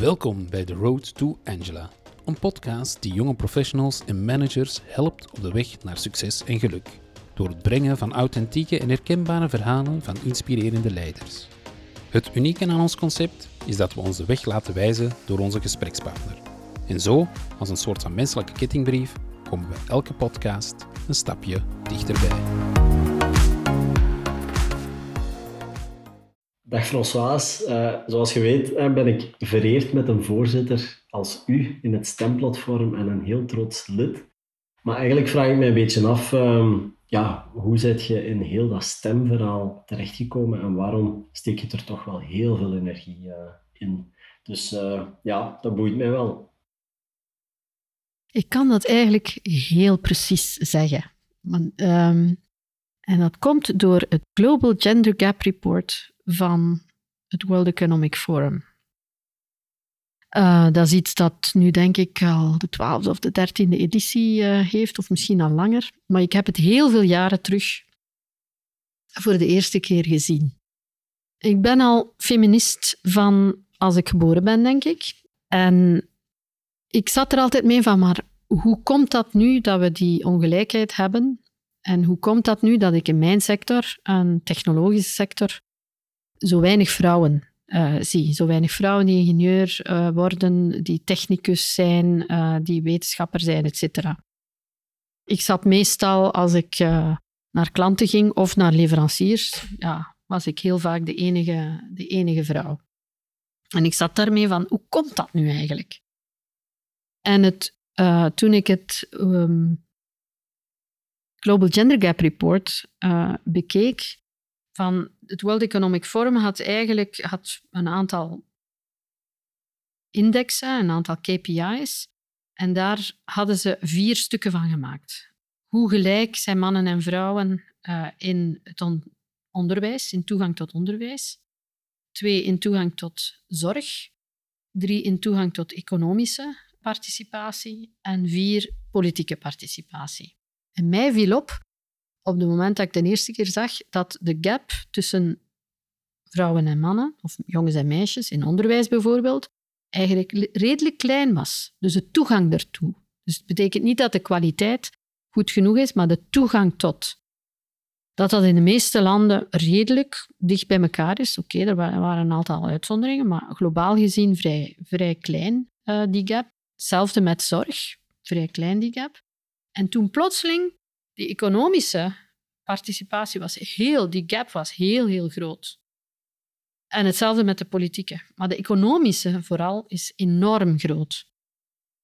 Welkom bij The Road to Angela, een podcast die jonge professionals en managers helpt op de weg naar succes en geluk. Door het brengen van authentieke en herkenbare verhalen van inspirerende leiders. Het unieke aan ons concept is dat we ons de weg laten wijzen door onze gesprekspartner. En zo, als een soort van menselijke kettingbrief, komen we elke podcast een stapje dichterbij. Dag François, uh, zoals je weet uh, ben ik vereerd met een voorzitter als u in het stemplatform en een heel trots lid. Maar eigenlijk vraag ik me een beetje af, uh, ja, hoe zit je in heel dat stemverhaal terechtgekomen en waarom steek je er toch wel heel veel energie eh, in? Dus ja, dat boeit mij wel. Ik kan dat eigenlijk heel precies zeggen. Want, ehm, en dat komt door het Global Gender Gap Report van het World Economic Forum. Uh, dat is iets dat nu denk ik al de twaalfde of de dertiende editie uh, heeft, of misschien al langer. Maar ik heb het heel veel jaren terug voor de eerste keer gezien. Ik ben al feminist van als ik geboren ben, denk ik. En ik zat er altijd mee van, maar hoe komt dat nu dat we die ongelijkheid hebben? En hoe komt dat nu dat ik in mijn sector, een technologische sector, zo weinig vrouwen uh, zie. Zo weinig vrouwen die ingenieur uh, worden, die technicus zijn, uh, die wetenschapper zijn, etc. Ik zat meestal, als ik naar klanten ging of naar leveranciers, ja, was ik heel vaak de enige, de enige vrouw. En ik zat daarmee van, hoe komt dat nu eigenlijk? En het, toen ik het um, Global Gender Gap Report bekeek, van het World Economic Forum had eigenlijk had een aantal indexen, een aantal KPI's. En daar hadden ze vier stukken van gemaakt. Hoe gelijk zijn mannen en vrouwen uh, in het on onderwijs, in toegang tot onderwijs. Twee, in toegang tot zorg. Drie, in toegang tot economische participatie. En vier, politieke participatie. En mij viel op op het moment dat ik de eerste keer zag dat de gap tussen vrouwen en mannen, of jongens en meisjes, in onderwijs bijvoorbeeld, eigenlijk redelijk klein was. Dus de toegang daartoe. Dus het betekent niet dat de kwaliteit goed genoeg is, maar de toegang tot. Dat dat in de meeste landen redelijk dicht bij elkaar is. Oké, er waren een aantal uitzonderingen, maar globaal gezien vrij, vrij klein, uh, die gap. Hetzelfde met zorg, vrij klein die gap. En toen plotseling die economische participatie was heel, die gap was heel, heel groot. En hetzelfde met de politieke. Maar de economische vooral is enorm groot.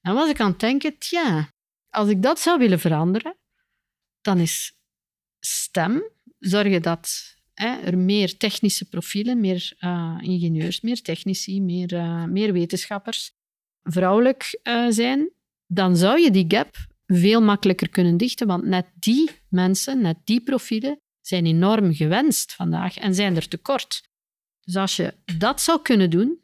En was ik aan het denken, tja, als ik dat zou willen veranderen, dan is stem zorgen dat hè, er meer technische profielen, meer uh, ingenieurs, meer technici, meer, uh, meer wetenschappers vrouwelijk uh, zijn, dan zou je die gap veel makkelijker kunnen dichten, want net die mensen, net die profielen, zijn enorm gewenst vandaag en zijn er tekort. Dus als je dat zou kunnen doen,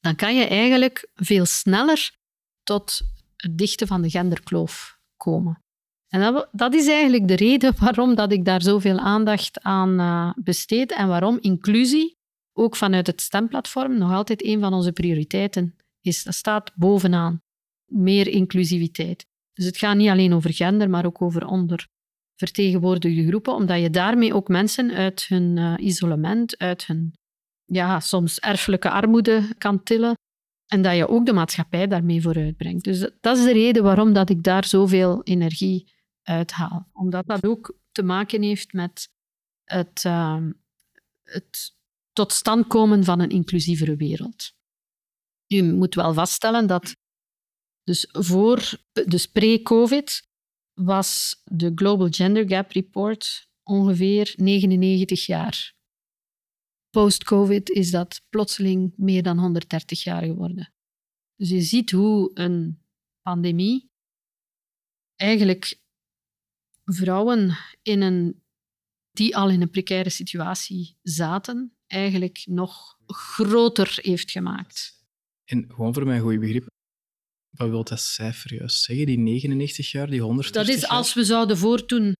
dan kan je eigenlijk veel sneller tot het dichten van de genderkloof komen. En dat, dat is eigenlijk de reden waarom dat ik daar zoveel aandacht aan uh, besteed en waarom inclusie, ook vanuit het stemplatform, nog altijd een van onze prioriteiten is. Dat staat bovenaan. Meer inclusiviteit. Dus het gaat niet alleen over gender, maar ook over ondervertegenwoordigde groepen, omdat je daarmee ook mensen uit hun uh, isolement, uit hun ja, soms erfelijke armoede kan tillen. En dat je ook de maatschappij daarmee vooruit brengt. Dus dat is de reden waarom dat ik daar zoveel energie uithaal. Omdat dat ook te maken heeft met het, uh, het tot stand komen van een inclusievere wereld. U moet wel vaststellen dat dus voor, dus pre-COVID was de Global Gender Gap Report ongeveer 99 jaar. Post-COVID is dat plotseling meer dan 130 jaar geworden. Dus je ziet hoe een pandemie eigenlijk vrouwen in een, die al in een precaire situatie zaten, eigenlijk nog groter heeft gemaakt. En gewoon voor mijn goede begrip, wat wil dat cijfer juist zeggen? Die 99 jaar, die 100 Dat is als we zouden voortdoen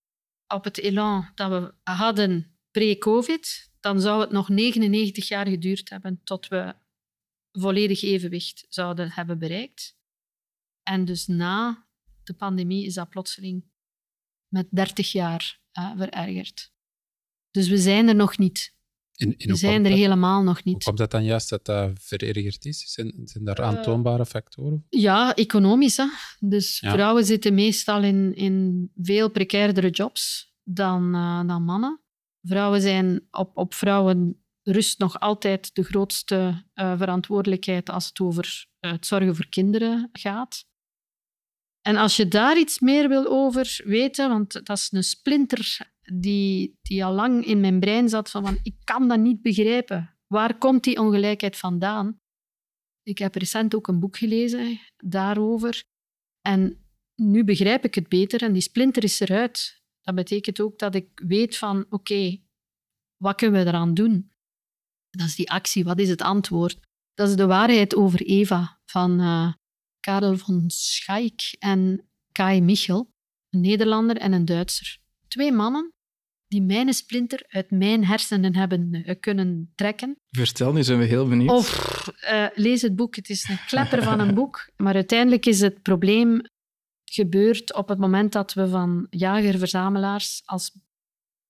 op het elan dat we hadden pre-COVID, dan zou het nog 99 jaar geduurd hebben tot we volledig evenwicht zouden hebben bereikt. En dus na de pandemie is dat plotseling met 30 jaar uh, verergerd. Dus we zijn er nog niet. In, in we zijn er helemaal nog niet. Hoe komt dat dan juist dat dat verergerd is? Zijn, zijn daar aantoonbare factoren? Ja, economisch. Hè? Dus vrouwen zitten meestal in, in veel precairdere jobs dan, uh, dan mannen. Vrouwen zijn op, op vrouwen rust nog altijd de grootste uh, verantwoordelijkheid als het over het zorgen voor kinderen gaat. En als je daar iets meer wil over weten, want dat is een splinter die, die al lang in mijn brein zat van, van ik kan dat niet begrijpen. Waar komt die ongelijkheid vandaan? Ik heb recent ook een boek gelezen daarover. En nu begrijp ik het beter en die splinter is eruit. Dat betekent ook dat ik weet van, oké, wat kunnen we eraan doen? Dat is die actie, wat is het antwoord? Dat is de waarheid over Eva van uh, Karel von Schaik en Kai Michel, een Nederlander en een Duitser. Twee mannen die mijn splinter uit mijn hersenen hebben uh, kunnen trekken. Vertel, nu zijn we heel benieuwd. Of uh, lees het boek, het is een klepper van een boek. Maar uiteindelijk is het probleem gebeurd op het moment dat we van jager-verzamelaars als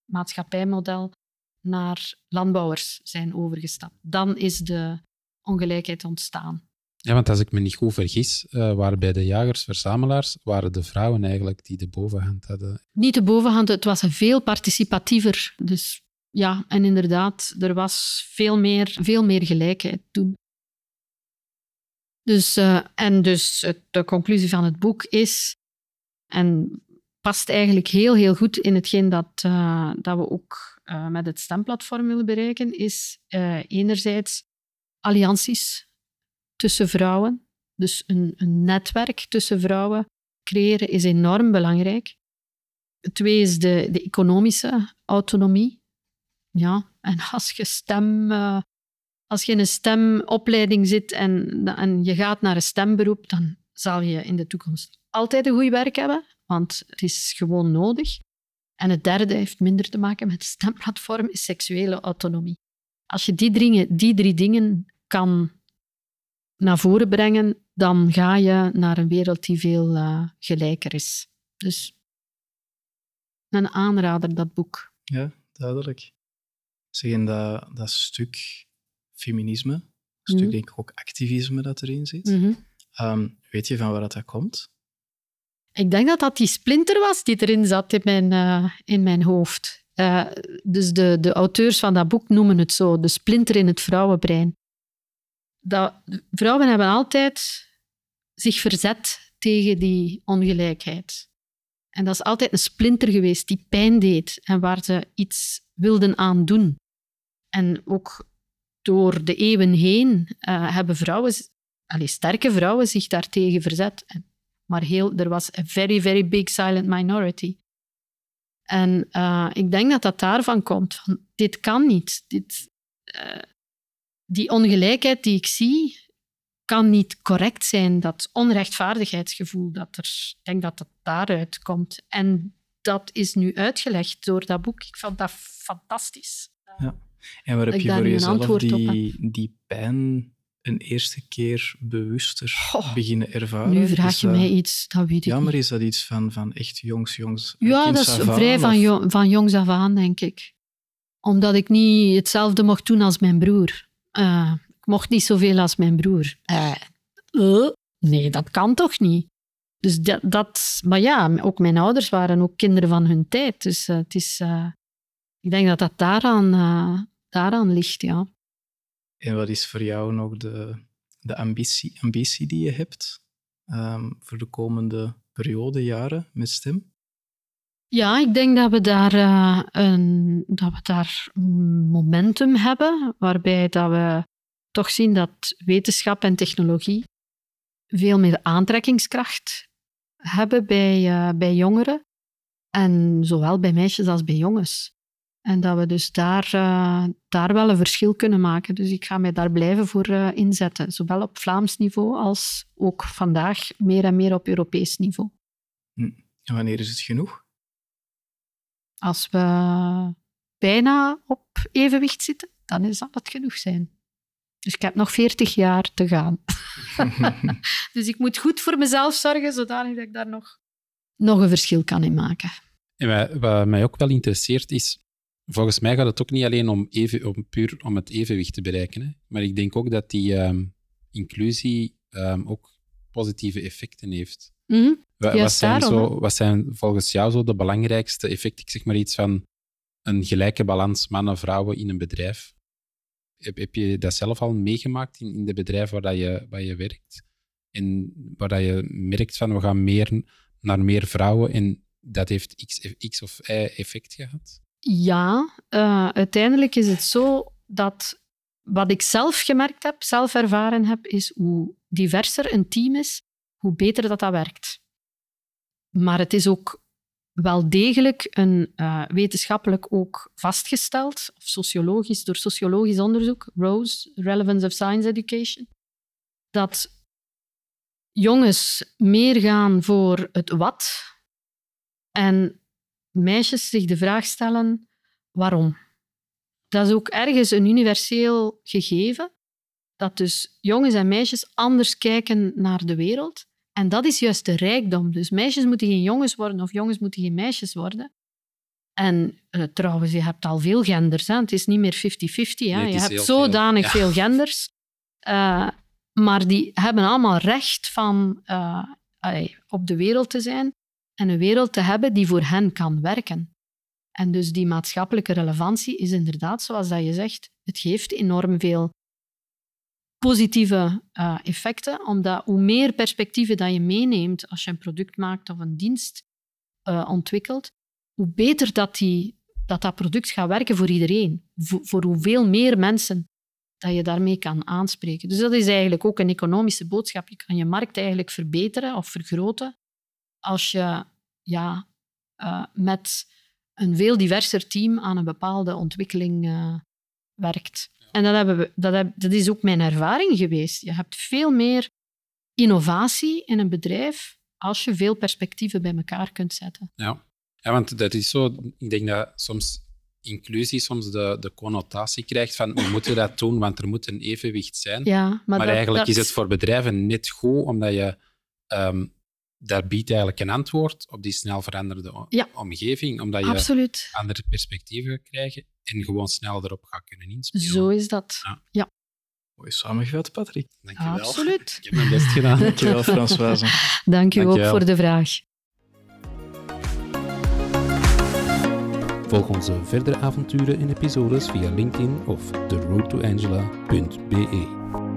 maatschappijmodel naar landbouwers zijn overgestapt. Dan is de ongelijkheid ontstaan. Ja, want als ik me niet goed vergis, uh, waren bij de jagers-verzamelaars waren de vrouwen eigenlijk die de bovenhand hadden. Niet de bovenhand, het was veel participatiever. Dus ja, en inderdaad, er was veel meer, veel meer gelijkheid toen. Dus, uh, en dus de conclusie van het boek is, en past eigenlijk heel, heel goed in hetgeen dat, uh, dat we ook met het stemplatform willen bereiken, is enerzijds allianties tussen vrouwen. Dus een, een netwerk tussen vrouwen creëren is enorm belangrijk. Twee is de, de economische autonomie. Ja, en als je stem... Uh, als je in een stemopleiding zit en, en je gaat naar een stemberoep, dan zal je in de toekomst altijd een goed werk hebben, want het is gewoon nodig. En het derde heeft minder te maken met stemplatform, is seksuele autonomie. Als je die, dingen, die drie dingen kan naar voren brengen, dan ga je naar een wereld die veel uh, gelijker is. Dus een aanrader, dat boek. Ja, duidelijk. Zeg, in dat, dat stuk feminisme, een stuk mhm. denk ik ook activisme dat erin zit, mhm. ehm, weet je van waar dat, komt? Ik denk dat dat die splinter was die erin zat in mijn, uh, in mijn hoofd. Uh, dus de, de auteurs van dat boek noemen het zo, de splinter in het vrouwenbrein dat vrouwen hebben altijd zich verzet tegen die ongelijkheid. En dat is altijd een splinter geweest die pijn deed en waar ze iets wilden aan doen. En ook door de eeuwen heen uh, hebben vrouwen, allez, sterke vrouwen, zich daartegen verzet. Maar heel, er was een very, very big silent minority. En uh, ik denk dat dat daarvan komt. Van, dit kan niet. Dit, uh, die ongelijkheid die ik zie, kan niet correct zijn. Dat onrechtvaardigheidsgevoel, dat er, ik denk dat dat daaruit komt. En dat is nu uitgelegd door dat boek. Ik vond dat fantastisch. Ja. En waar heb je voor jezelf die, die pijn een eerste keer bewuster beginnen ervaren? Nu vraag je mij iets, dat weet ik Ja, maar is dat iets van, van echt jongs, jongs Ja, dat is vrij van, van jongs af aan, denk ik. Omdat ik niet hetzelfde mocht doen als mijn broer. Uh, ik mocht niet zoveel als mijn broer. Uh, nee, dat kan toch niet? Dus dat, dat, maar ja, ook mijn ouders waren ook kinderen van hun tijd. Dus het is, ik denk dat dat daaraan, daaraan ligt, ja. En wat is voor jou nog de, de ambitie, ambitie die je hebt um, voor de komende periode, jaren met STEM? Ja, ik denk dat we daar, uh, een, dat we daar momentum hebben, waarbij dat we toch zien dat wetenschap en technologie veel meer aantrekkingskracht hebben bij, uh, bij jongeren. En zowel bij meisjes als bij jongens. En dat we dus daar, uh, daar wel een verschil kunnen maken. Dus ik ga mij daar blijven voor inzetten. Zowel op Vlaams niveau als ook vandaag meer en meer op Europees niveau. Hm. En wanneer is het genoeg? Als we bijna op evenwicht zitten, dan zal het genoeg zijn. Dus ik heb nog 40 jaar te gaan. dus ik moet goed voor mezelf zorgen, zodanig dat ik daar nog, nog een verschil kan in maken. En wat mij ook wel interesseert is, volgens mij gaat het ook niet alleen om, even, om puur om het evenwicht te bereiken. Hè? Maar ik denk ook dat die ehm, inclusie ehm, ook positieve effecten heeft. Mm wat, zijn zo, wat zijn volgens jou zo de belangrijkste effecten? Ik zeg maar iets van een gelijke balans mannen-vrouwen in een bedrijf. Heb, heb je dat zelf al meegemaakt in, in de bedrijf waar, dat je, waar je werkt? En waar dat je merkt van we gaan meer naar meer vrouwen en dat heeft X, X of Y effect gehad? Ja, uh, uiteindelijk is het zo dat wat ik zelf gemerkt heb, zelf ervaren heb, is hoe diverser een team is, hoe beter dat dat werkt. Maar het is ook wel degelijk een uh, wetenschappelijk ook vastgesteld, of sociologisch, door sociologisch onderzoek, ROSE, Relevance of Science Education, dat jongens meer gaan voor het wat en meisjes zich de vraag stellen waarom. Dat is ook ergens een universeel gegeven, dat dus jongens en meisjes anders kijken naar de wereld. En dat is juist de rijkdom. Dus meisjes moeten geen jongens worden of jongens moeten geen meisjes worden. En uh, trouwens, je hebt al veel genders. Hè? Het is niet meer 50-50. je hebt zodanig veel, genders. Uh, maar die hebben allemaal recht van uh, op de wereld te zijn en een wereld te hebben die voor hen kan werken. En dus die maatschappelijke relevantie is inderdaad, zoals dat je zegt, het geeft enorm veel positieve uh, effecten, omdat hoe meer perspectieven dat je meeneemt als je een product maakt of een dienst uh, ontwikkelt, hoe beter dat, die, dat dat product gaat werken voor iedereen. Voor, hoeveel meer mensen dat je daarmee kan aanspreken. Dus dat is eigenlijk ook een economische boodschap. Je kan je markt eigenlijk verbeteren of vergroten als je ja, uh, met een veel diverser team aan een bepaalde ontwikkeling werkt. En dat, hebben we, dat, heb, dat is ook mijn ervaring geweest. Je hebt veel meer innovatie in een bedrijf als je veel perspectieven bij elkaar kunt zetten. Ja, ja want dat is zo. Ik denk dat soms inclusie soms de, de connotatie krijgt van we moeten dat doen, want er moet een evenwicht zijn. Ja, maar, maar dat, eigenlijk dat... is het voor bedrijven net goed, omdat je um, daar biedt eigenlijk een antwoord op die snel veranderde ja. omgeving, omdat je Absoluut. andere perspectieven gaat krijgen en gewoon snel erop gaat kunnen inspelen. Zo is dat. Ja. ja. Mooi samengevat, Patrick. Dankjewel. Absoluut. Ik heb mijn best gedaan. Dankjewel, Françoise. Dank u ook voor de vraag. Volg onze verdere avonturen en episodes via LinkedIn of theroadtoangela.be.